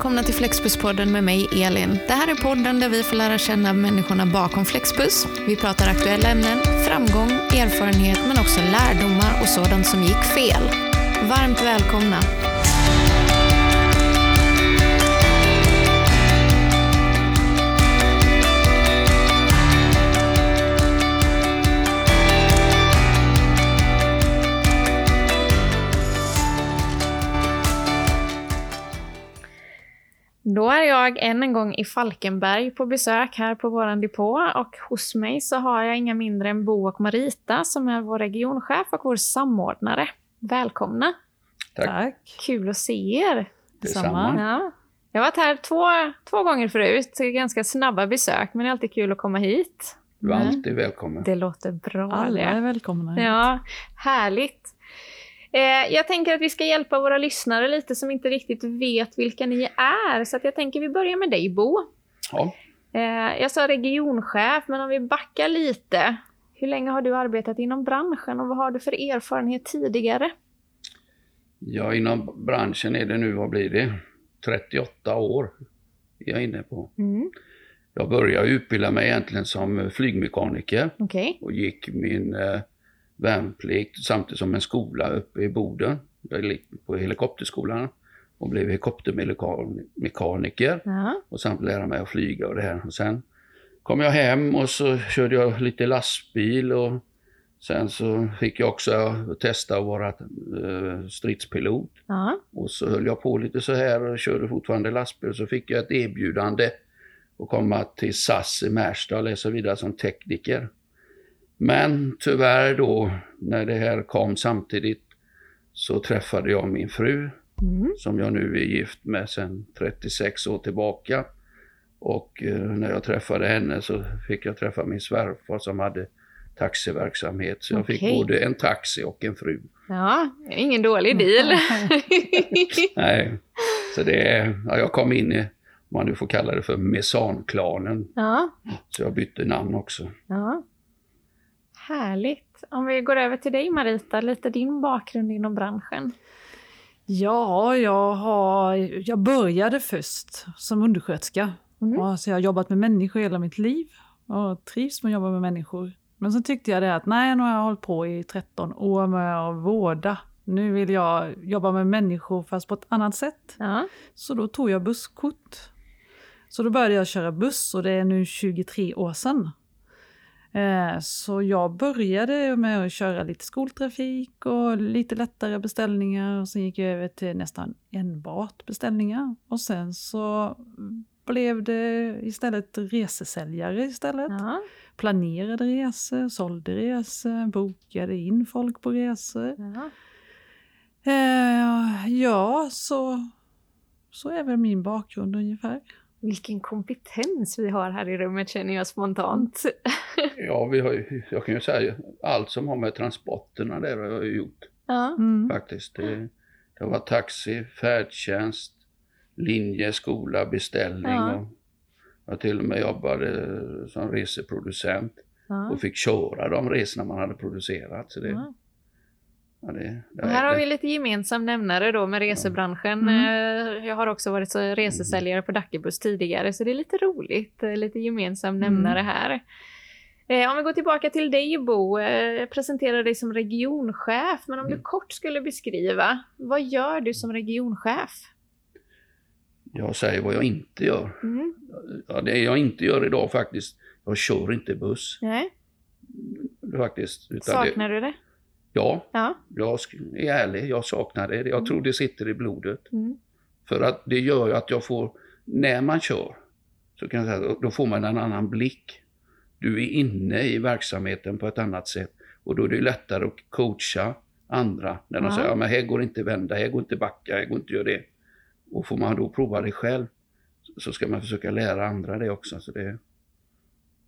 välkomna till Flexbuspodden med mig, Elin. Det här är podden där vi får lära känna människorna bakom Flexbus. Vi pratar aktuella ämnen, framgång, erfarenhet men också lärdomar och sådant som gick fel. Varmt välkomna! Då är jag än en gång i Falkenberg på besök här på vår depå och hos mig så har jag inga mindre än Bo och Marita som är vår regionchef och vår samordnare. Välkomna! Tack. Tack. Kul att se er! Detsamma. Ja. Jag har varit här två, två gånger förut, ganska snabba besök, men det är alltid kul att komma hit. Du är alltid välkommen. Det låter bra Alla är välkomna. hit. Ja, härligt. Eh, jag tänker att vi ska hjälpa våra lyssnare lite som inte riktigt vet vilka ni är. Så att jag tänker vi börjar med dig Bo. Ja. Eh, jag sa regionchef, men om vi backar lite. Hur länge har du arbetat inom branschen och vad har du för erfarenhet tidigare? ja, inom branschen är det nu, vad blir det? 38 år är jag inne på. Mm. Jag började utbilda mig egentligen som flygmekaniker Okej. och gick min eh, värnplikt samtidigt som en skola uppe i Boden. På helikopterskolan och blev helikoptermekaniker Ja. och samt lära mig att flyga och det här. Och sen kom jag hem och så körde jag lite lastbil och sen så fick jag också testa att vara eh, stridspilot. Ja. Och så höll jag på lite så här och körde fortfarande lastbil. Så fick jag ett erbjudande att komma till SAS i Märsta och läsa vidare som tekniker. Men tyvärr då, när det här kom samtidigt, så träffade jag min fru Mm. som jag nu är gift med sedan 36 år tillbaka. Och eh, när jag träffade henne så fick jag träffa min svärfar som hade taxiverksamhet. Så jag fick Okej. både en taxi och en fru. ja, ingen dålig deal. Nej, så det är, ja, jag kom in i, om man nu får kalla det för mesanklanen. ja. Så jag bytte namn också. Ja. Härligt. Om vi går över till dig Marita, lite din bakgrund inom branschen. Ja, jag, har, jag började först som undersköterska. Mm. Ja, så jag har jobbat med människor hela mitt liv och trivs med att jobba med människor. Men så tyckte jag det att nej, nu har jag hållit på i 13 år med att vårda. Nu vill jag jobba med människor fast på ett annat sätt. Ja. Så då tog jag busskort. Så då började jag köra buss och det är nu 23 år sedan. Eh, Så jag började med att köra lite skoltrafik och lite lättare beställningar och sen gick jag över till nästan enbart beställningar. Och sen så blev det istället resesäljare istället. Ja. Planerade resor, sålde resor, bokade in folk på resor. Ja. Eh, ja, så, så är väl min bakgrund ungefär. Vilken kompetens vi har här i rummet känner jag spontant. Ja, vi har ju, jag kan ju säga allt som har med transporterna där har jag gjort Ja. Mm. faktiskt. Det, det har varit taxi, färdtjänst, linje, skola, beställning Ja. och jag till och med jobbade som reseproducent Ja. och fick köra de resorna man hade producerat. Så det, Ja. Ja, det, det, Och här har vi lite gemensam nämnare då med resebranschen. Mm. Eh, Jag har också varit resesäljare på Dackebuss tidigare så det är lite roligt. eh, Lite gemensam Mm. nämnare här. Eh, Om vi går tillbaka till dig Bo, jag presenterar dig som regionchef, men om du Mm. kort skulle beskriva, vad gör du som regionchef? Jag säger vad jag inte gör. Mm. Ja, det jag inte gör idag faktiskt, jag kör inte buss Nej. faktiskt. Utan det, Saknar du det? Ja, Ja. jag är ärlig, jag saknar det. Jag tror det sitter i blodet. Mm. För att det gör ju att jag får, när man kör, så kan jag säga, då får man en annan blick. Du är inne i verksamheten på ett annat sätt. Och då är det lättare att coacha andra. När de Ja. säger, ja, men här går inte vända, här går inte backa, här går inte göra det. Och får man då prova det själv, så ska man försöka lära andra det också. Så det,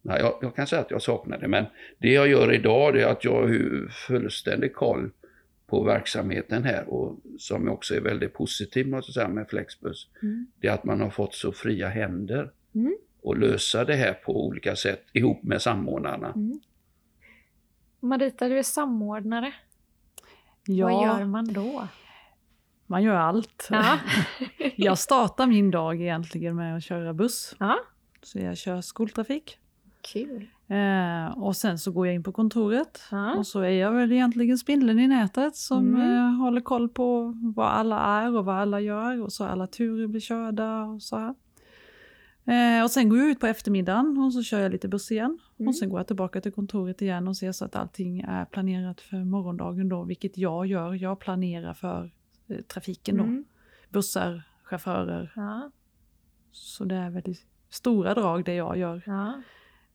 nej, jag, jag kan säga att jag saknar det, men det jag gör idag det är att jag har fullständig koll på verksamheten här och som också är väldigt positiv måste jag säga med Flexbus. Mm. Det är att man har fått så fria händer Mm. och lösa det här på olika sätt ihop med samordnarna. Mm. Marita, du är samordnare. Ja, Vad gör man då? Man gör allt. Ja. Jag startar min dag egentligen med att köra buss. ja. Så jag kör skoltrafik. Kul. Eh, och sen så går jag in på kontoret. Ja. Och så är jag väl egentligen spindeln i nätet som Mm. eh, håller koll på vad alla är och vad alla gör. Och så alla turer blir körda och så här. Eh, och sen går jag ut på eftermiddagen och så kör jag lite buss igen. Mm. Och sen går jag tillbaka till kontoret igen och ser så att allting är planerat för morgondagen då. Vilket jag gör. Jag planerar för eh, trafiken då. Mm. Bussar, chaufförer. Ja. Så det är väldigt stora drag det jag gör. Ja.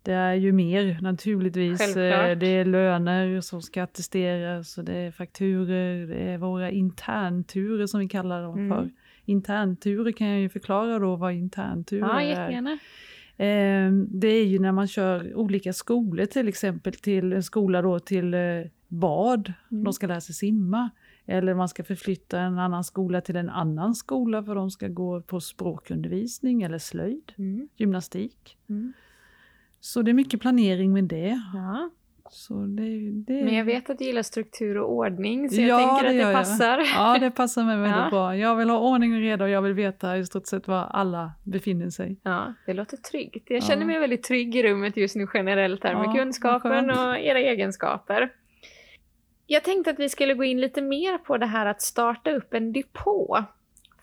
Det är ju mer naturligtvis. Självklart. Eh, Det är löner som ska attesteras och det är fakturer, det är våra internturer som vi kallar dem Mm. för. Internturer kan jag ju förklara då vad internturer ja, är. jättegärna. Eh, Det är ju när man kör olika skolor till exempel till en skola då till eh, bad, Mm. de ska lära sig simma. Eller man ska förflytta en annan skola till en annan skola för de ska gå på språkundervisning eller slöjd, Mm. gymnastik. Mm. Så det är mycket planering med det. Ja. Så det, det... Men jag vet att du gillar struktur och ordning, så Ja, jag tänker det att det jag. passar. Ja, det passar mig väldigt Ja. bra. Jag vill ha ordning och reda och jag vill veta i stort sett var alla befinner sig. Ja, det låter tryggt. Jag Ja. känner mig väldigt trygg i rummet just nu generellt här Ja, med kunskapen och era egenskaper. Jag tänkte att vi skulle gå in lite mer på det här att starta upp en depå.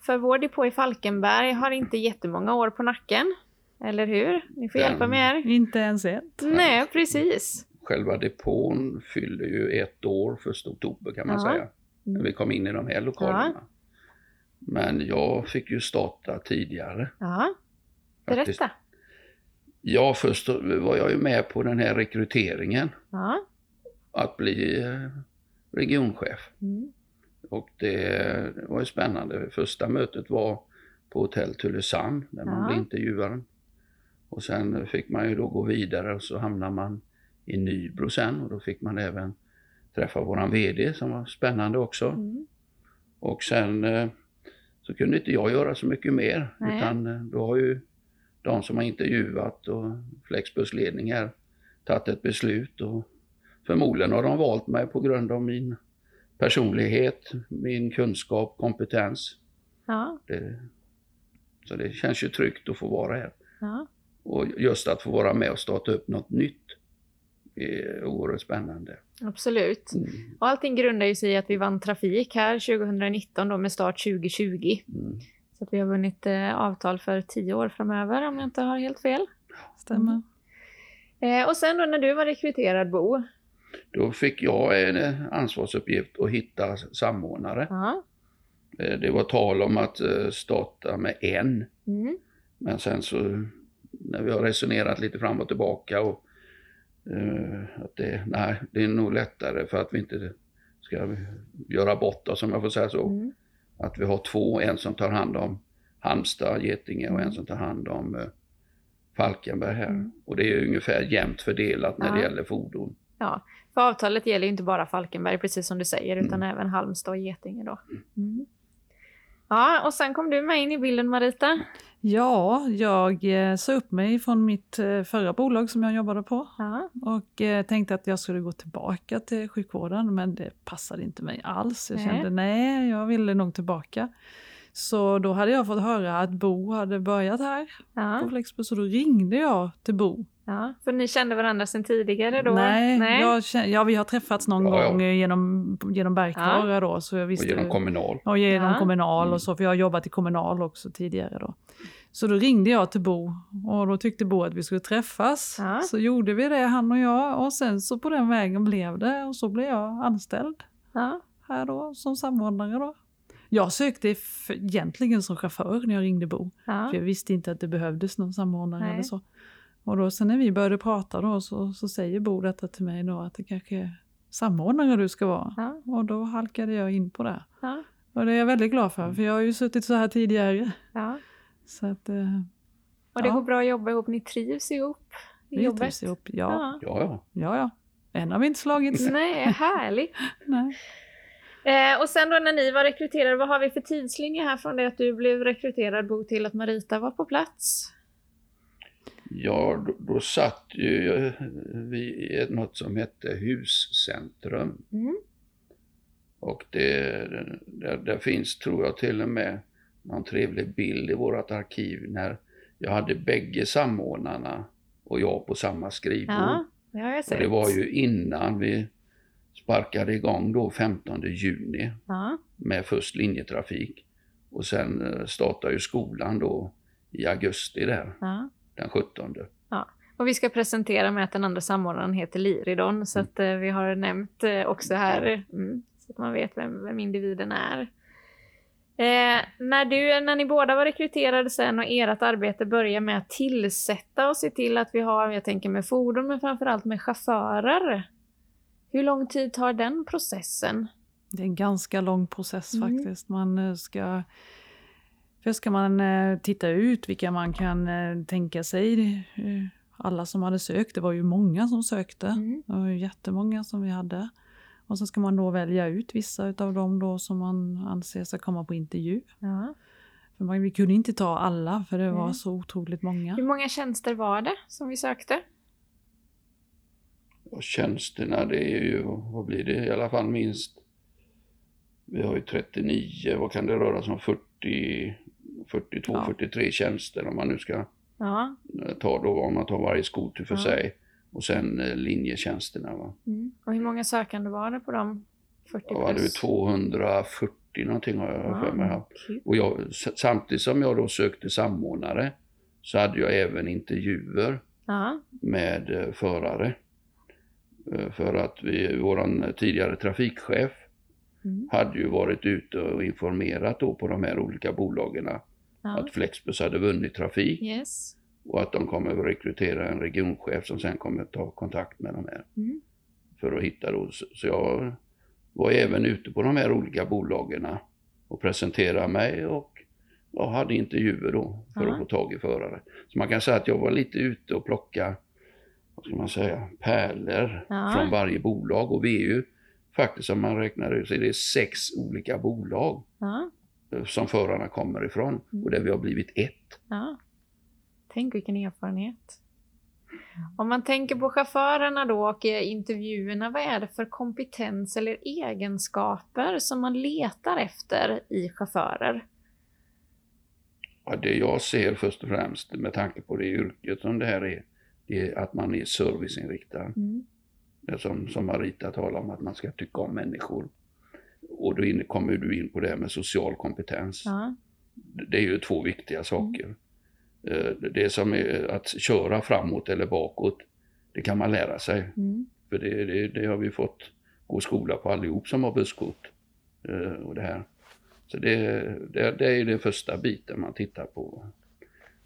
För vår depå i Falkenberg har inte jättemånga år på nacken. Eller hur? Ni får Den- hjälpa mig här. Inte ens ett. Nej, precis. Själva depån fyllde ju ett år första oktober kan man Ja. säga. När vi kom in i de här lokalerna. Men jag fick ju starta tidigare. Ja, faktiskt. berätta. Ja, först var jag ju med på den här rekryteringen Ja. att bli eh, regionchef. Mm. Och det var ju spännande. Första mötet var på hotell Tylösand där man Ja. blev intervjuad. Och sen fick man ju då gå vidare och så hamnade man i Nybro sen och då fick man även träffa våran VD som var spännande också. Mm. Och sen eh, så kunde inte jag göra så mycket mer Nej. utan eh, då har ju de som har intervjuat och Flexbus ledning här tagit ett beslut och förmodligen har de valt mig på grund av min personlighet, min kunskap, kompetens. Ja. Det, så det känns ju tryggt att få vara här. Ja. Och just att få vara med och starta upp något nytt är oerhört spännande. Absolut. Mm. Och allting grundar ju sig i att vi vann trafik här 2019 då med start 2020. Mm. Så att vi har vunnit eh, avtal för tio år framöver om jag inte har helt fel. Stämmer. Eh, och sen då när du var rekryterad Bo. Då fick jag en eh, ansvarsuppgift att hitta samordnare. Ja. Eh, Det var tal om att eh, starta med en, Mm. men sen så när vi har resonerat lite fram och tillbaka och eh, att det, nej, det är nog lättare för att vi inte ska göra bort oss om jag får säga så. Mm. Att vi har två, en som tar hand om Halmstad, Getinge och en som tar hand om eh, Falkenberg här. Mm. Och det är ungefär jämnt fördelat när det Ja. gäller fordon. Ja, för avtalet gäller ju inte bara Falkenberg precis som du säger utan även Halmstad och Getinge då. Mm. Ja, och sen kom du med in i bilden Marita. Ja, jag eh, sa upp mig från mitt eh, förra bolag som jag jobbade på Ja. och eh, tänkte att jag skulle gå tillbaka till sjukvården men det passade inte mig alls. Jag Nej. kände nej, jag ville nog tillbaka. Så då hade jag fått höra att Bo hade börjat här på Ja. Flexbus och då ringde jag till Bo. ja, för ni kände varandra sedan tidigare då? Nej, Jag kände, ja, vi har träffats någon Ja, ja. gång genom, genom Bergkvara då. Så jag Och visste, genom kommunal. och genom Ja. kommunal Mm. och så, för jag har jobbat i kommunal också tidigare då. Så då ringde jag till Bo och då tyckte Bo att vi skulle träffas. Ja. Så gjorde vi det, han och jag, och sen så på den vägen blev det och så blev jag anställd Ja. här då som samordnare då. Jag sökte egentligen som chaufför när jag ringde Bo. Ja. För jag visste inte att det behövdes någon samordnare Nej. eller så. Och då sen när vi började prata då så, så säger Bo detta till mig då att det kanske är samordnare du ska vara. Ja. Och då halkade jag in på det. Ja. Och det är jag väldigt glad för, för jag har ju suttit så här tidigare. ja. Så att eh, Och det Ja. går bra att jobba ihop, ni trivs ihop i vi jobbet? trivs ihop. Ja, Ja. Ja, ja. ja. Än har vi inte slagits. Nej, härligt. Nej. Eh, och sen då när ni var rekryterade, vad har vi för tidslinje här från det att du blev rekryterad Bo till att Marita var på plats? Ja, då, då satt ju vi i något som hette Huscentrum. Mm. Och det, det, det finns, tror jag, till och med någon trevlig bild i vårt arkiv när jag hade bägge samordnarna och jag på samma skrivbord. Ja, det har jag och sett. det var ju innan vi sparkade igång då 15 juni Ja, med först linjetrafik. Och sen eh, startade ju skolan då i augusti där, ja. den 17. Och vi ska presentera med att den andra samordnaren heter Liridon, så att eh, vi har nämnt eh, också här, mm, så att man vet vem, vem individen är. Eh, när, du, när ni båda var rekryterade sen och ert arbete börjar med att tillsätta och se till att vi har, jag tänker med fordon, men framförallt med chaufförer. Hur lång tid tar den processen? Det är en ganska lång process Mm. faktiskt. Man eh, ska... Först ska man eh, titta ut vilka man kan eh, tänka sig. Alla som hade sökt, det var ju många som sökte. Mm. Det var jättemånga som vi hade. Och så ska man då välja ut vissa av dem då som man anser ska komma på intervju. Ja. För man, vi kunde inte ta alla för det var så otroligt många. Hur många tjänster var det som vi sökte? Och tjänsterna, det är ju, vad blir det, i alla fall minst, vi har ju 39, vad kan det röra sig om, 40, 42, Ja. 43 tjänster om man nu ska Ja. ta då, om man tar varje skoter för Ja. sig. Och sen eh, linjetjänsterna. Va? Mm. Och hur många sökande var det på de 40 Då hade vi plus? 240 någonting har jag för mig. Och jag, samtidigt som jag då sökte samordnare så hade jag även intervjuer Ja. med eh, förare. Eh, För att vi, våran tidigare trafikchef Mm. hade ju varit ute och informerat då på de här olika bolagen ja. att Flexbus hade vunnit trafik Yes. och att de kommer att rekrytera en regionchef som sen kommer att ta kontakt med de här Mm. För att hitta då. Så jag var även ute på de här olika bolagen och presenterade mig och ja, hade intervjuer då för Ja. att få tag i förare. Så man kan säga att jag var lite ute och plocka, vad ska man säga, pärlor Ja. från varje bolag och vi är ju faktiskt om man räknar ut så är det sex olika bolag Ja. eh, som förarna kommer ifrån Mm. och där vi har blivit ett. ja. Tänk vilken erfarenhet. Om man tänker på chaufförerna då och intervjuerna, vad är det för kompetens eller egenskaper som man letar efter i chaufförer? Ja, det jag ser först och främst med tanke på det yrket som det här är, det är att man är serviceinriktad. Mm. Det som, som Marita talar om, att man ska tycka om människor. Och då in, kommer du in på det här med social kompetens. Ja. Det är ju två viktiga saker. Eh, Det som är att köra framåt eller bakåt, det kan man lära sig. Mm. För det, det, det har vi fått gå skola på allihop som har busskort. eh, Och det här. Så det, det, det är den första biten man tittar på.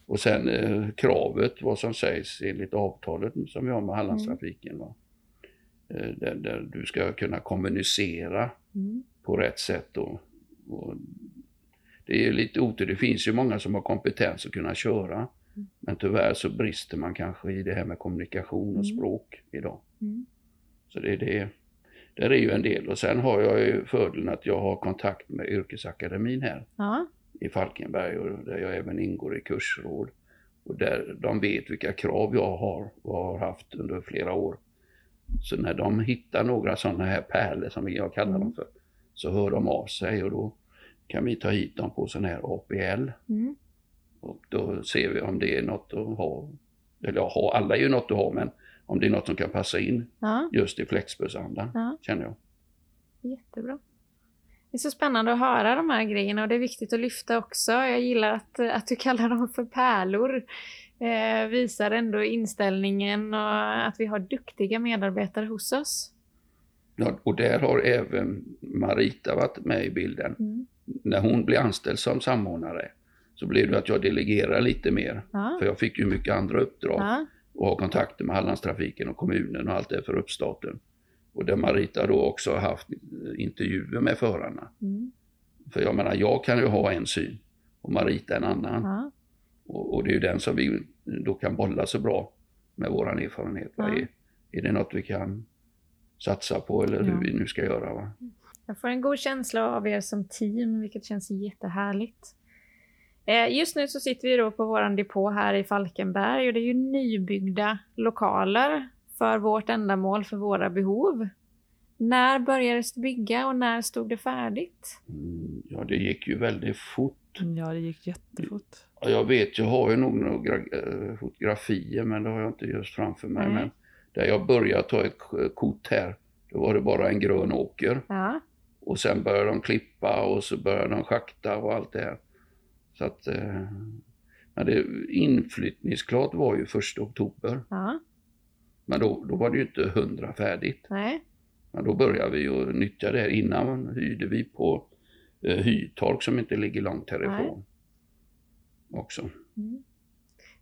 Och sen eh, kravet, vad som sägs enligt avtalet som vi har med Hallandstrafiken. Eh, där, där du ska kunna kommunicera Mm. på rätt sätt. Och, och det är lite otur, det finns ju många som har kompetens att kunna köra. Men tyvärr så brister man kanske i det här med kommunikation och Mm. språk idag. Mm. Så det är det. Där är ju en del. Och sen har jag ju fördelen att jag har kontakt med yrkesakademin här Ja. i Falkenberg och där jag även ingår i kursråd. Och där de vet vilka krav jag har och har haft under flera år. Så när de hittar några sådana här pärlor som jag kallar Mm. dem för, så hör de av sig och då kan vi ta hit dem på sån här APL Mm. och då ser vi om det är något att ha. Eller ha, alla är ju något att ha men om det är något som kan passa in Ja. just i Flexbusandan, Ja. känner jag. Jättebra. Det är så spännande att höra de här grejerna och det är viktigt att lyfta också. Jag gillar att, att du kallar dem för pärlor. Eh, visar ändå inställningen och att vi har duktiga medarbetare hos oss. Ja, och där har även Marita varit med i bilden. Mm. När hon blev anställd som samordnare så blev det att jag delegerade lite mer. Ja. För jag fick ju mycket andra uppdrag Ja. och ha kontakter med Hallandstrafiken och kommunen och allt det för uppstarten. Och där Marita då också har haft intervjuer med förarna. Mm. För jag menar, jag kan ju ha en syn och Marita en annan. Ja. Och, och det är ju den som vi då kan bolla så bra med våran erfarenhet. Är, är det något vi kan satsa på eller hur vi nu ska göra? Va? Jag får en god känsla av er som team, vilket känns jättehärligt. Eh, Just nu så sitter vi då på vår depå här i Falkenberg och det är ju nybyggda lokaler för vårt ändamål, för våra behov. När började du bygga och när stod det färdigt? Mm, ja, det gick ju väldigt fort. Ja, det gick jättefort. Ja, jag vet, jag har ju nog några eh, fotografier men det har jag inte just framför mig. Nej. Men där jag började ta ett kort här, då var det bara en grön åker. Ja, Och sen började de klippa och så började de schakta och allt det här. Så att, eh, men det, inflyttningsklart var ju första oktober. ja, Men då, då var det ju inte hundra färdigt. nej. Men då började vi ju nyttja det. här. Innan hyrde vi på eh, Hytork som inte ligger långt härifrån. Också. Mm.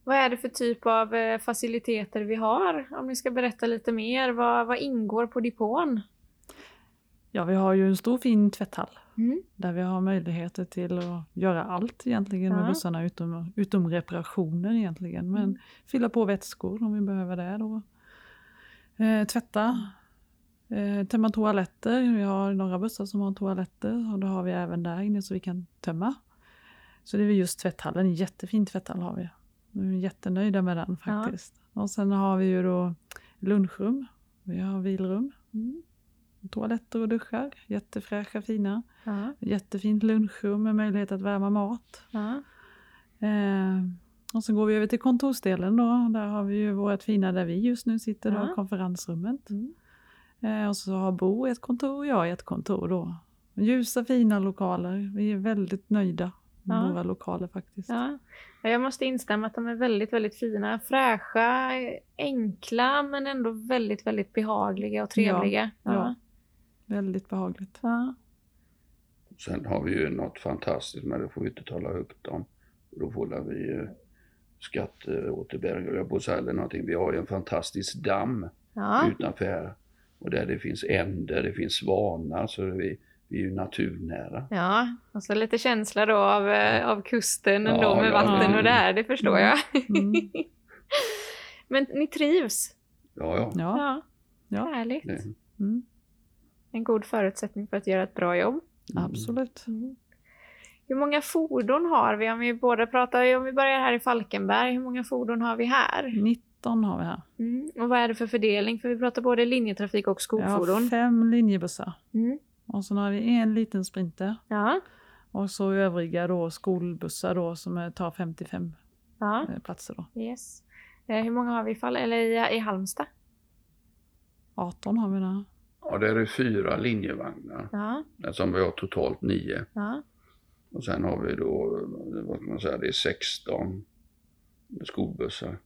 Vad är det för typ av eh, faciliteter vi har? Om ni ska berätta lite mer. Vad, vad ingår på depån? Ja, vi har ju en stor fin tvätthall Mm. där vi har möjligheter till att göra allt egentligen med Ja. bussarna utom, utom reparationer egentligen. Men Mm. fylla på vätskor om vi behöver det då. Eh, tvätta, eh, tömma toaletter. Vi har några bussar som har toaletter och då har vi även där inne så vi kan tömma. Så det är just tvätthallen, en jättefin tvätthall har vi. Vi är jättenöjda med den Ja. faktiskt. Och sen har vi ju då lunchrum, vi har vilrum, Mm. Toaletter och duschar, jättefräscha fina. Ja, Jättefint lunchrum med möjlighet att värma mat. ja, Eh, och så går vi över till kontorsdelen då. Där har vi ju vårt fina där vi just nu sitter då, Ja. konferensrummet. Mm. Eh, och så har Bo ett kontor och jag ett kontor då. Ljusa fina lokaler. Vi är väldigt nöjda med Ja. våra lokaler faktiskt. ja. Ja, Jag måste instämma att de är väldigt, väldigt fina. Fräscha, enkla men ändå väldigt, väldigt behagliga och trevliga. Ja. Väldigt behagligt. Ja. Sen har vi ju något fantastiskt, men det får vi inte tala högt om. Då får vi ju skatteåterbäring, eller jag på eller någonting. Vi har ju en fantastisk damm Ja. utanför här. Och där det finns änder, det finns svanar, så vi, vi är ju naturnära. ja, och så lite känsla då av, eh, av kusten ändå Ja, med ja, vatten ja. och där, det förstår Mm. jag. Mm. Men ni trivs? Ja, ja. Ja. Ja, härligt. Det, Mm. En god förutsättning för att göra ett bra jobb. Absolut. Hur många fordon har vi? Om vi, båda pratar, om vi börjar här i Falkenberg, hur många fordon har vi här? 19 har vi här. Mm. Och vad är det för fördelning? För vi pratar både linjetrafik och Vi har skolfordon. fem linjebussar. Mm. Och sen har vi en liten sprinter. Ja, Och så övriga då skolbussar då som tar 55 ja, eh, platser då. yes. Eh, hur många har vi i, Fall- eller i, i Halmstad? 18 har vi där. Ja, där är fyra linjevagnar, Ja, som vi har totalt nio. ja, Och sen har vi då, vad kan man säga, det är 16 skolbussar.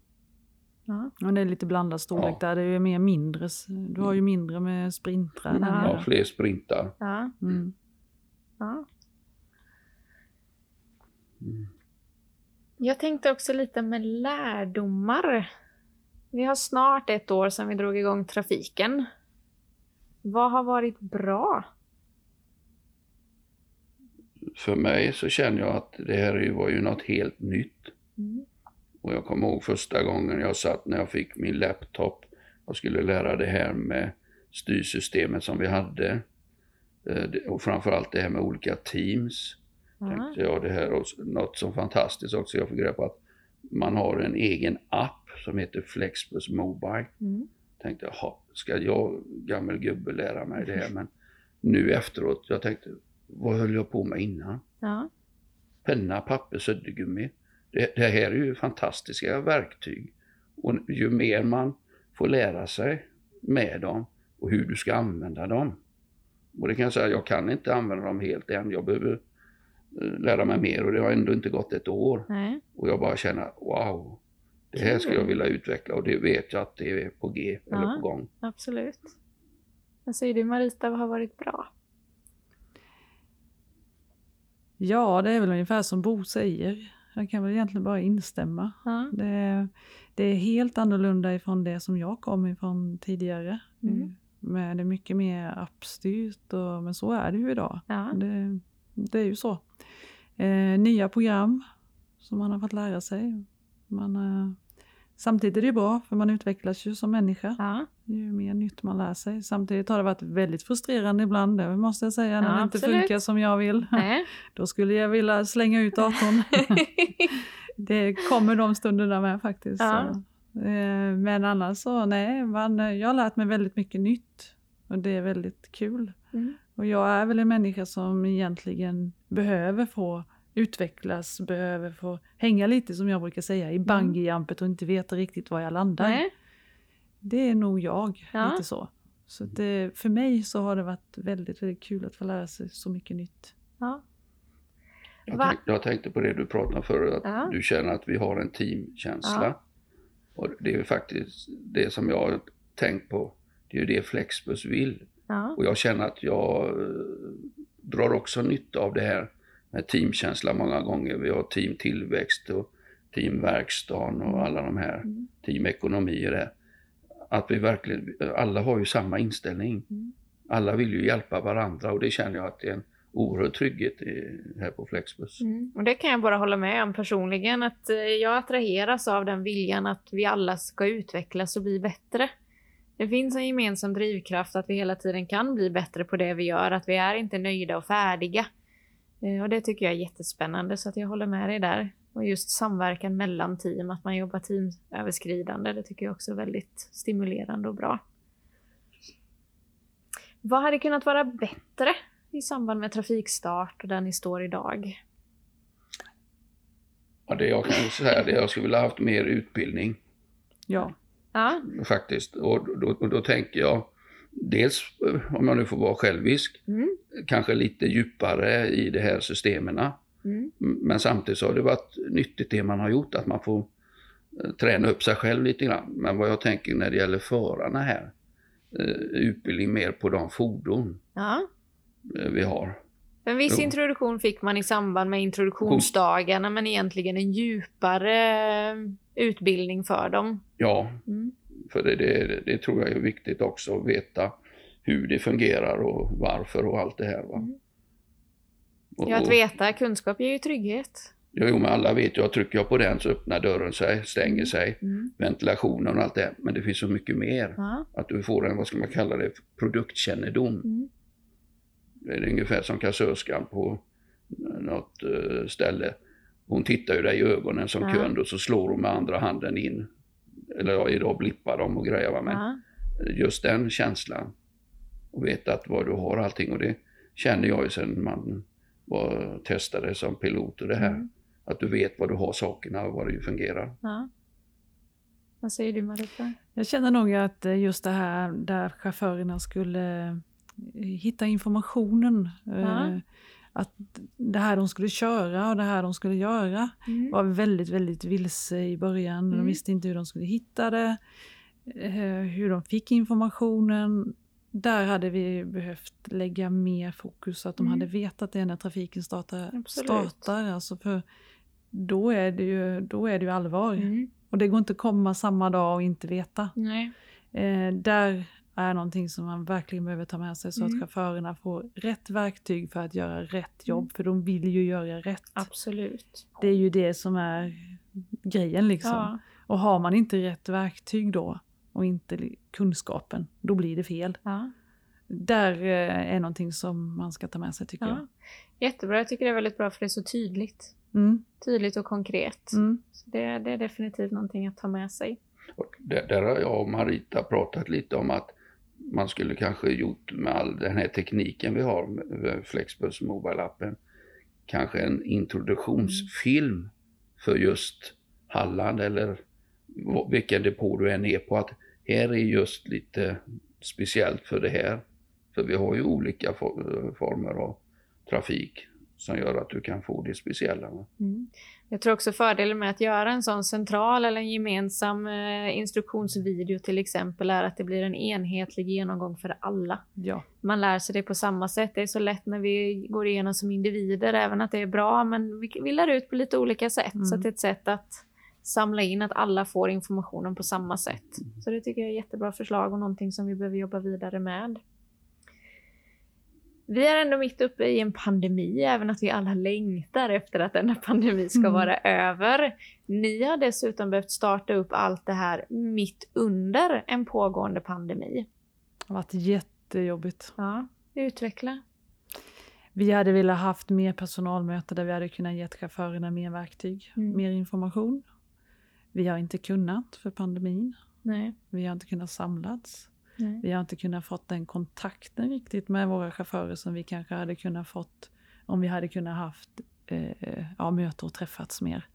ja. Och det är lite blandad storlek Ja. där. Det är ju mer mindre. Du har ju mindre med sprintrar. Ja. här. Ja, fler sprintar. ja, Mm. ja. Mm. Jag tänkte också lite med lärdomar. Vi har snart ett år sedan vi drog igång trafiken. Vad har varit bra? För mig så känner jag att det här var ju något helt nytt. Mm. Och jag kommer ihåg första gången jag satt när jag fick min laptop och skulle lära det här med styrsystemet som vi hade. Eh, Och framförallt det här med olika teams. Ja, Tänkte jag det här och något som fantastiskt också. Jag fick reda på att man har en egen app som heter Flexbus Mobile. mm. Tänkte jaha, ska jag gammal gubbe lära mig det här? Men nu efteråt, jag tänkte vad höll jag på med innan? ja, penna, papper, suddgummi. Det, det här är ju fantastiska verktyg. Och ju mer man får lära sig med dem och hur du ska använda dem. Och det kan jag säga, jag kan inte använda dem helt än. Jag behöver eh, lära mig mer och det har ändå inte gått ett år. nej, Och jag bara känner, wow, det här ska jag vilja utveckla och det vet jag att det är på G eller Ja. på gång. absolut. Vad säger du Marita, vad har varit bra? Ja, det är väl ungefär som Bo säger. Jag kan väl egentligen bara instämma. Ja, Det är, det är helt annorlunda ifrån det som jag kom ifrån tidigare. Mm. Men det är mycket mer appstyrt, och, men så är det ju idag. ja, Det, det är ju så. Eh, nya program som man har fått lära sig. Man, eh, samtidigt är det ju bra för man utvecklas ju som människa. ja, Ju mer nytt man lär sig. Samtidigt har det varit väldigt frustrerande ibland, det måste jag säga, när Ja, det inte absolut. funkar som jag vill. nej. Då skulle jag vilja slänga ut datorn. det kommer de stunderna med faktiskt. Ja. Eh, Men annars så, nej, man, jag har lärt mig väldigt mycket nytt. Och det är väldigt kul. Mm. Och jag är väl en människa som egentligen behöver få utvecklas, behöver få hänga lite som jag brukar säga i bungyjumpet och inte veta riktigt var jag landar. Nej. Det är nog jag, Ja. lite så. Så det, för mig så har det varit väldigt, väldigt kul att få lära sig så mycket nytt. Ja. Jag, tänk, jag tänkte på det du pratade om förut, att Ja. du känner att vi har en teamkänsla. Ja. Och det är ju faktiskt det som jag har tänkt på. Det är ju det Flexbus vill. Ja. Och jag känner att jag eh, drar också nytta av det här med teamkänsla många gånger. Vi har team tillväxt och team verkstaden och alla de här Mm. team ekonomi och det. Att vi verkligen, alla har ju samma inställning. Mm. Alla vill ju hjälpa varandra och det känner jag att det är en oerhörd trygghet i, här på Flexbus. Mm. Och det kan jag bara hålla med om personligen, att eh, jag attraheras av den viljan att vi alla ska utvecklas och bli bättre. Det finns en gemensam drivkraft att vi hela tiden kan bli bättre på det vi gör, att vi är inte nöjda och färdiga. Eh, Och det tycker jag är jättespännande, så att jag håller med dig där. Och just samverkan mellan team, att man jobbar teamöverskridande, det tycker jag också är väldigt stimulerande och bra. Vad hade kunnat vara bättre i samband med trafikstart och där ni står idag? Ja, det jag kan säga det är att jag skulle vilja haft mer utbildning Ja, Ja, faktiskt. Och då, och då tänker jag dels, eh, om jag nu får vara självisk, mm. kanske lite djupare i de här systemen. Mm. Men samtidigt så har det varit nyttigt det man har gjort, att man får eh, träna upp sig själv lite grann. Men vad jag tänker när det gäller förarna här, eh, utbildning mer på de fordon ja. vi har. En viss Jo. introduktion fick man i samband med introduktionsdagarna, men egentligen en djupare utbildning för dem. Ja, Mm. För det, det, det tror jag är viktigt också att veta hur det fungerar och varför och allt det här. Va? Mm. Ja, att veta kunskap ger ju trygghet. Jo, jo, men alla vet ju att trycker jag på den så öppnar dörren sig, stänger sig, Mm. ventilationen och allt det. Men det finns så mycket mer. Ja. Att du får en, vad ska man kalla det, produktkännedom. Mm. Det är ungefär som kassörskan på något eh, ställe. Hon tittar ju dig i ögonen som Ja. kund och så slår hon med andra handen in. Eller ja, idag blippar de och grejer va. Men Ja. just den känslan. Och veta att vad du har allting. Och det känner jag ju sen man var, testade som pilot och det här. Mm. Att du vet vad du har sakerna och vad det fungerar. Ja. Vad säger du Marita? jag känner nog att eh, just det här där chaufförerna skulle eh, hitta informationen. eh, Ja. Att det här de skulle köra och det här de skulle göra Mm. var väldigt, väldigt vilse i början. Mm. De visste inte hur de skulle hitta det, eh, hur de fick informationen. Där hade vi behövt lägga mer fokus så att de Mm. hade vetat det när trafiken startar. Absolut. startar alltså för då är, det ju, då är det ju allvar. Mm. Och det går inte att komma samma dag och inte veta. Nej. Eh, där är någonting som man verkligen behöver ta med sig så Mm. att chaufförerna får rätt verktyg för att göra rätt jobb. Mm. För de vill ju göra rätt. Absolut. Det är ju det som är grejen liksom. Ja. Och har man inte rätt verktyg då och inte kunskapen, då blir det fel. Ja. Där eh, är någonting som man ska ta med sig tycker Ja. Jättebra, jag tycker det är väldigt bra för det är så tydligt. jag. Mm, Tydligt och konkret. mm, Så det, det är definitivt någonting att ta med sig. Och där, där har jag och Marita pratat lite om att man skulle kanske gjort med all den här tekniken vi har med Flexbus Mobile-appen, kanske en introduktionsfilm för just Halland eller vilken depå du än är på. Att här är just lite speciellt för det här. För vi har ju olika for- former av trafik som gör att du kan få det speciella. Mm. Jag tror också fördelen med att göra en sån central eller en gemensam eh, instruktionsvideo till exempel är att det blir en enhetlig genomgång för alla. ja. Man lär sig det på samma sätt. Det är så lätt när vi går igenom som individer, även att det är bra, men vi, vi lär ut på lite olika sätt. Mm. Så att det är ett sätt att samla in att alla får informationen på samma sätt. Så det tycker jag är ett jättebra förslag och någonting som vi behöver jobba vidare med. Vi är ändå mitt uppe i en pandemi, även att vi alla längtar efter att denna pandemi ska Mm. vara över. Ni har dessutom behövt starta upp allt det här mitt under en pågående pandemi. Det har varit jättejobbigt. Ja, utveckla. Vi hade velat haft mer personalmöte där vi hade kunnat ge chaufförerna mer verktyg, Mm. mer information. Vi har inte kunnat för pandemin. Nej. Vi har inte kunnat samlats. Nej. Vi har inte kunnat fått den kontakten riktigt med våra chaufförer som vi kanske hade kunnat fått om vi hade kunnat haft eh, ja, möte och träffats mer.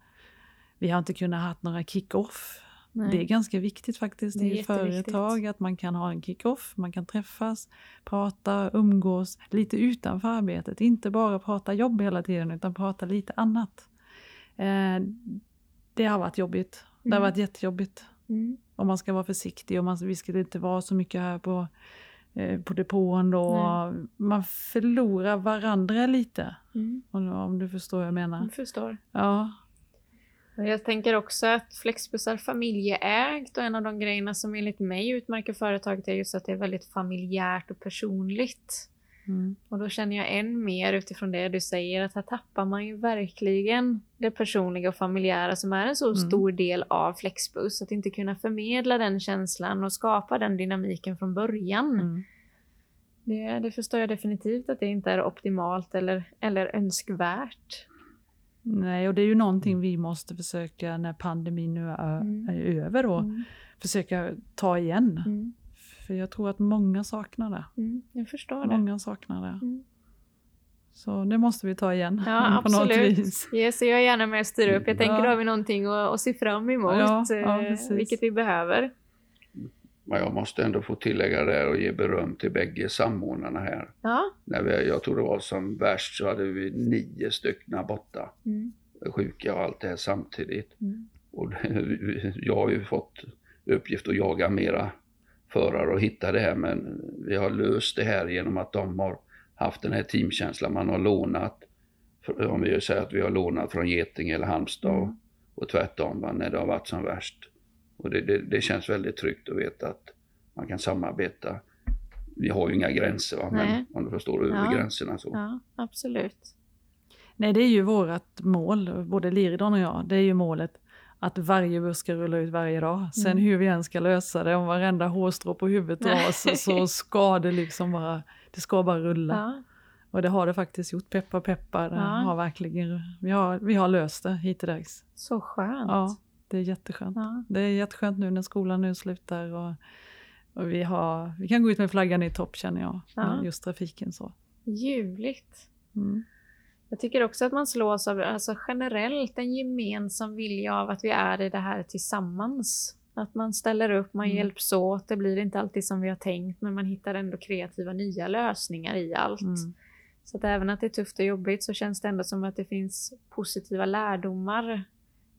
Vi har inte kunnat haft några kick-off. Det är ganska viktigt faktiskt i företag att man kan ha en kick-off, man kan träffas, prata, umgås lite utanför arbetet. Inte bara prata jobb hela tiden utan prata lite annat. Eh, det har varit jobbigt. Det har Mm. varit jättejobbigt. Mm. Och man ska vara försiktig och man, vi skulle inte vara så mycket här på, eh, på depån då. Nej. Man förlorar varandra lite. Mm. Om, om du förstår vad jag menar. Jag förstår. Ja, Jag tänker också att Flexbus är familjeägt och en av de grejerna som enligt mig utmärker företaget är just att det är väldigt familjärt och personligt. Mm. Och då känner jag än mer utifrån det du säger att här tappar man ju verkligen det personliga och familjära som är en så Mm. stor del av Flexbus. Att inte kunna förmedla den känslan och skapa den dynamiken från början. Mm. Det, det förstår jag definitivt att det inte är optimalt eller, eller önskvärt. Nej, och det är ju någonting vi måste försöka när pandemin nu är, Mm. är över då. Mm. Försöka ta igen. För jag tror att många saknar det. Mm. Jag förstår det. Många saknar det. Mm. Så det måste vi ta igen. Ja, på något absolut. vis. Yes, jag är gärna med och styr upp. Jag tänker Ja. då har vi någonting att, att se fram emot, Ja, ja, eh, precis. vilket vi behöver. Men jag måste ändå få tillägga det och ge beröm till bägge samordnarna här. Ja. När vi, jag tror det var som värst så hade vi nio stycken borta, Mm. sjuka och allt det här samtidigt. Mm. Och det- jag har ju fått uppgift att jaga mera förare och hitta det här men vi har löst det här genom att de har haft den här teamkänslan. Man har lånat, om vi säger att vi har lånat från Getinge eller Halmstad och, Mm. och tvärtom va, när det har varit som värst. Och det, det, det känns väldigt tryggt att veta att man kan samarbeta. Vi har ju inga gränser va, Nej. men om du förstår över Ja. gränserna så. ja, absolut. Nej, det är ju vårt mål, både Liridon och jag. Det är ju målet att varje buss ska rulla ut varje dag. Sen Mm. hur vi än ska lösa det, om varenda hårstrå på huvudet dras så ska det liksom bara, det ska bara rulla. Ja. Och det har det faktiskt gjort, peppar peppar. Ja. Har verkligen, vi, har, vi har löst det hittills. Så skönt. Ja, det är jätteskönt. Ja. Det är jätteskönt nu när skolan nu slutar och, och vi, har, vi kan gå ut med flaggan i topp känner jag, Ja. just trafiken så. Ljuvligt. Mm. Jag tycker också att man slås av alltså generellt en gemensam vilja av att vi är i det här tillsammans. Att man ställer upp, man Mm. hjälps åt. Det blir inte alltid som vi har tänkt men man hittar ändå kreativa nya lösningar i allt. Mm. Så att även att det är tufft och jobbigt så känns det ändå som att det finns positiva lärdomar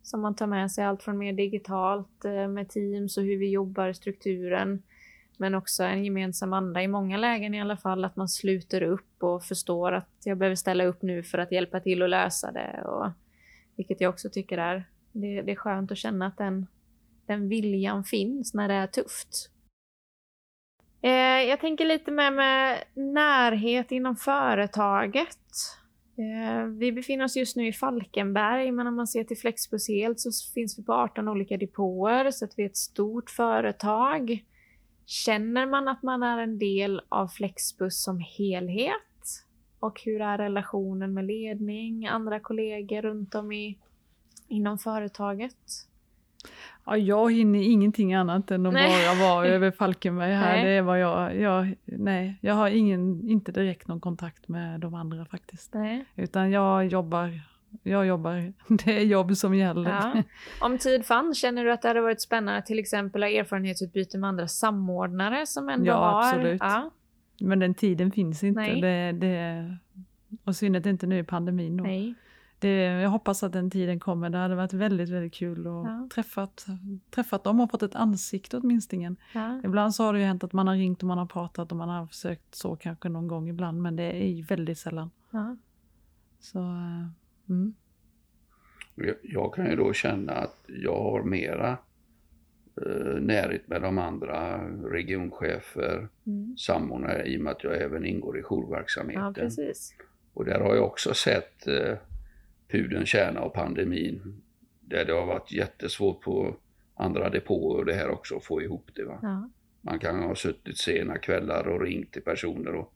som man tar med sig. Allt från mer digitalt eh, med Teams och hur vi jobbar, strukturen. Men också en gemensam anda i många lägen i alla fall. Att man sluter upp och förstår att jag behöver ställa upp nu för att hjälpa till att lösa det. Och, vilket jag också tycker är, det, det är skönt att känna att den, den viljan finns när det är tufft. Eh, jag tänker lite med, med närhet inom företaget. Eh, vi befinner oss just nu i Falkenberg, men om man ser till Flexbus helt så finns vi på 18 olika depåer, så att vi är ett stort företag. Känner man att man är en del av Flexbus som helhet? Och hur är relationen med ledning, andra kollegor runt om i, inom företaget? Ja, jag hinner ingenting annat än att Nej. bara vara över Falkenberg här. Nej. Det är vad jag, jag, nej, jag har ingen, inte direkt någon kontakt med de andra faktiskt. Nej. Utan jag jobbar, jag jobbar, det är jobb som gäller. Ja. Om tid fanns, känner du att det hade varit spännande till exempel ha erfarenhetsutbyte med andra samordnare som ändå Ja, har... absolut. Ja, Men den tiden finns inte. Nej. Det, det, och synnerhet inte nu i pandemin. Då. nej. Det, jag hoppas att den tiden kommer. Det hade varit väldigt, väldigt kul att Ja. träffat, träffat dem och fått ett ansikte åtminstone. Ja. Ibland så har det ju hänt att man har ringt och man har pratat och man har försökt så kanske någon gång ibland. Men det är ju väldigt sällan. Ja. Så, eh, mm. Jag- Jag kan ju då känna att jag har mera eh, närhet med de andra regionchefer, Mm. samordnare i och med att jag även ingår i ja, jourverksamheten. precis. och där har jag också sett eh, pudelns kärna av pandemin. Där det har varit jättesvårt på andra depåer och det här också att få ihop det. Va? Ja. Man kan ha suttit sena kvällar och ringt till personer och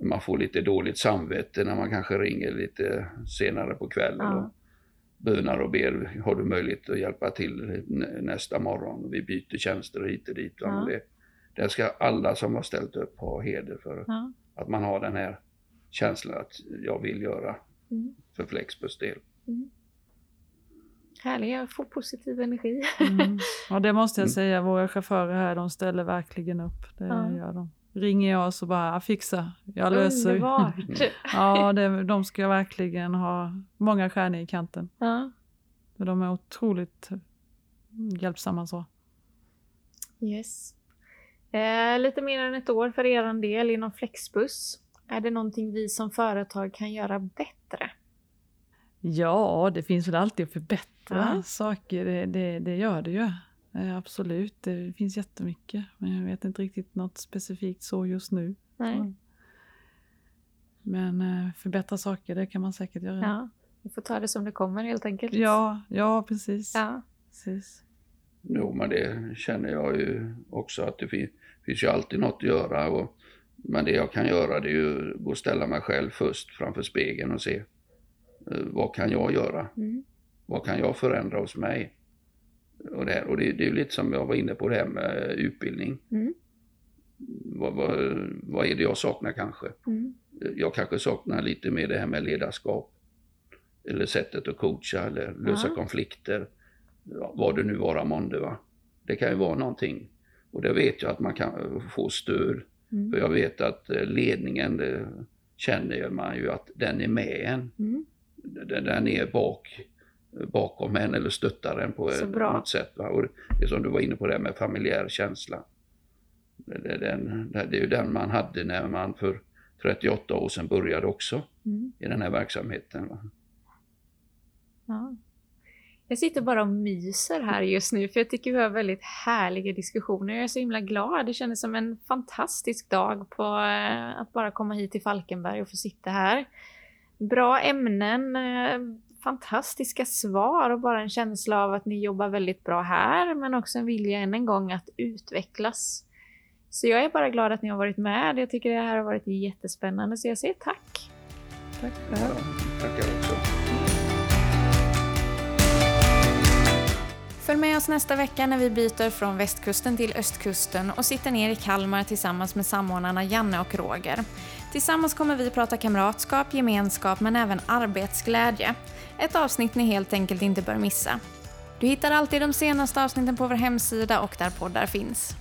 man får lite dåligt samvete när man kanske ringer lite senare på kvällen Ja. och bönar och ber, har du möjlighet att hjälpa till nä- nästa morgon? Vi byter tjänster hit och dit. Ja. Det, det ska alla som har ställt upp ha heder för. Ja. Att man har den här känslan att jag vill göra Mm. för Flexbus del. Härliga, få positiv energi. Mm. Ja, det måste jag Mm. säga. Våra chaufförer här, de ställer verkligen upp. Det Ja. gör de. Ringer jag så bara, "Jag fixar, jag löser. Underbart. Ja, det, de ska verkligen ha många stjärnor i kanten. Ja. De är otroligt hjälpsamma så. Yes. Eh, lite mer än ett år för er del inom Flexbus. Är det någonting vi som företag kan göra bättre? Ja, det finns väl alltid att förbättra Ja. saker. Det, det, det gör det ju. Eh, absolut, det finns jättemycket. Men jag vet inte riktigt något specifikt så just nu. Nej. Men eh, förbättra saker, det kan man säkert göra. Ja. Vi får ta det som det kommer helt enkelt. ja, ja precis. Ja. precis. Jo, men det känner jag ju också att det fin- finns ju alltid något att göra. Och, men det jag kan göra det är ju att gå och ställa mig själv först framför spegeln och se eh, vad kan jag göra? Mm. Vad kan jag förändra hos mig? Och det, och det, det är ju lite som jag var inne på det här med utbildning. Mm. Vad, vad, vad är det jag saknar kanske? Mm. Jag kanske saknar lite mer det här med ledarskap. Eller sättet att coacha eller lösa Ja. konflikter. Vad det nu vara månde. Va? Det kan ju vara någonting. Och det vet jag att man kan få stöd. Mm. För jag vet att eh, ledningen, det känner man ju att den är med en. Mm. Den, den är bak, bakom en eller stöttar en på ett- något sätt. Va? Och det är som du var inne på det här med familjär känsla. Det, det, den, det är ju den man hade när man för 38 år sedan började också Mm. i den här verksamheten. Va? Ja. Jag sitter bara och myser här just nu för jag tycker vi har väldigt härliga diskussioner. Jag är så himla glad. Det kändes som en fantastisk dag på eh, att bara komma hit till Falkenberg och få sitta här. Bra ämnen, eh, fantastiska svar och bara en känsla av att ni jobbar väldigt bra här men också en vilja än en gång att utvecklas. Så jag är bara glad att ni har varit med. Jag tycker det här har varit jättespännande så jag säger tack. Tack Ja, själv. tackar också. Följ med oss nästa vecka när vi byter från västkusten till östkusten och sitter ner i Kalmar tillsammans med samordnarna Janne och Roger. Tillsammans kommer vi prata kamratskap, gemenskap men även arbetsglädje. Ett avsnitt ni helt enkelt inte bör missa. Du hittar alltid de senaste avsnitten på vår hemsida och där poddar finns.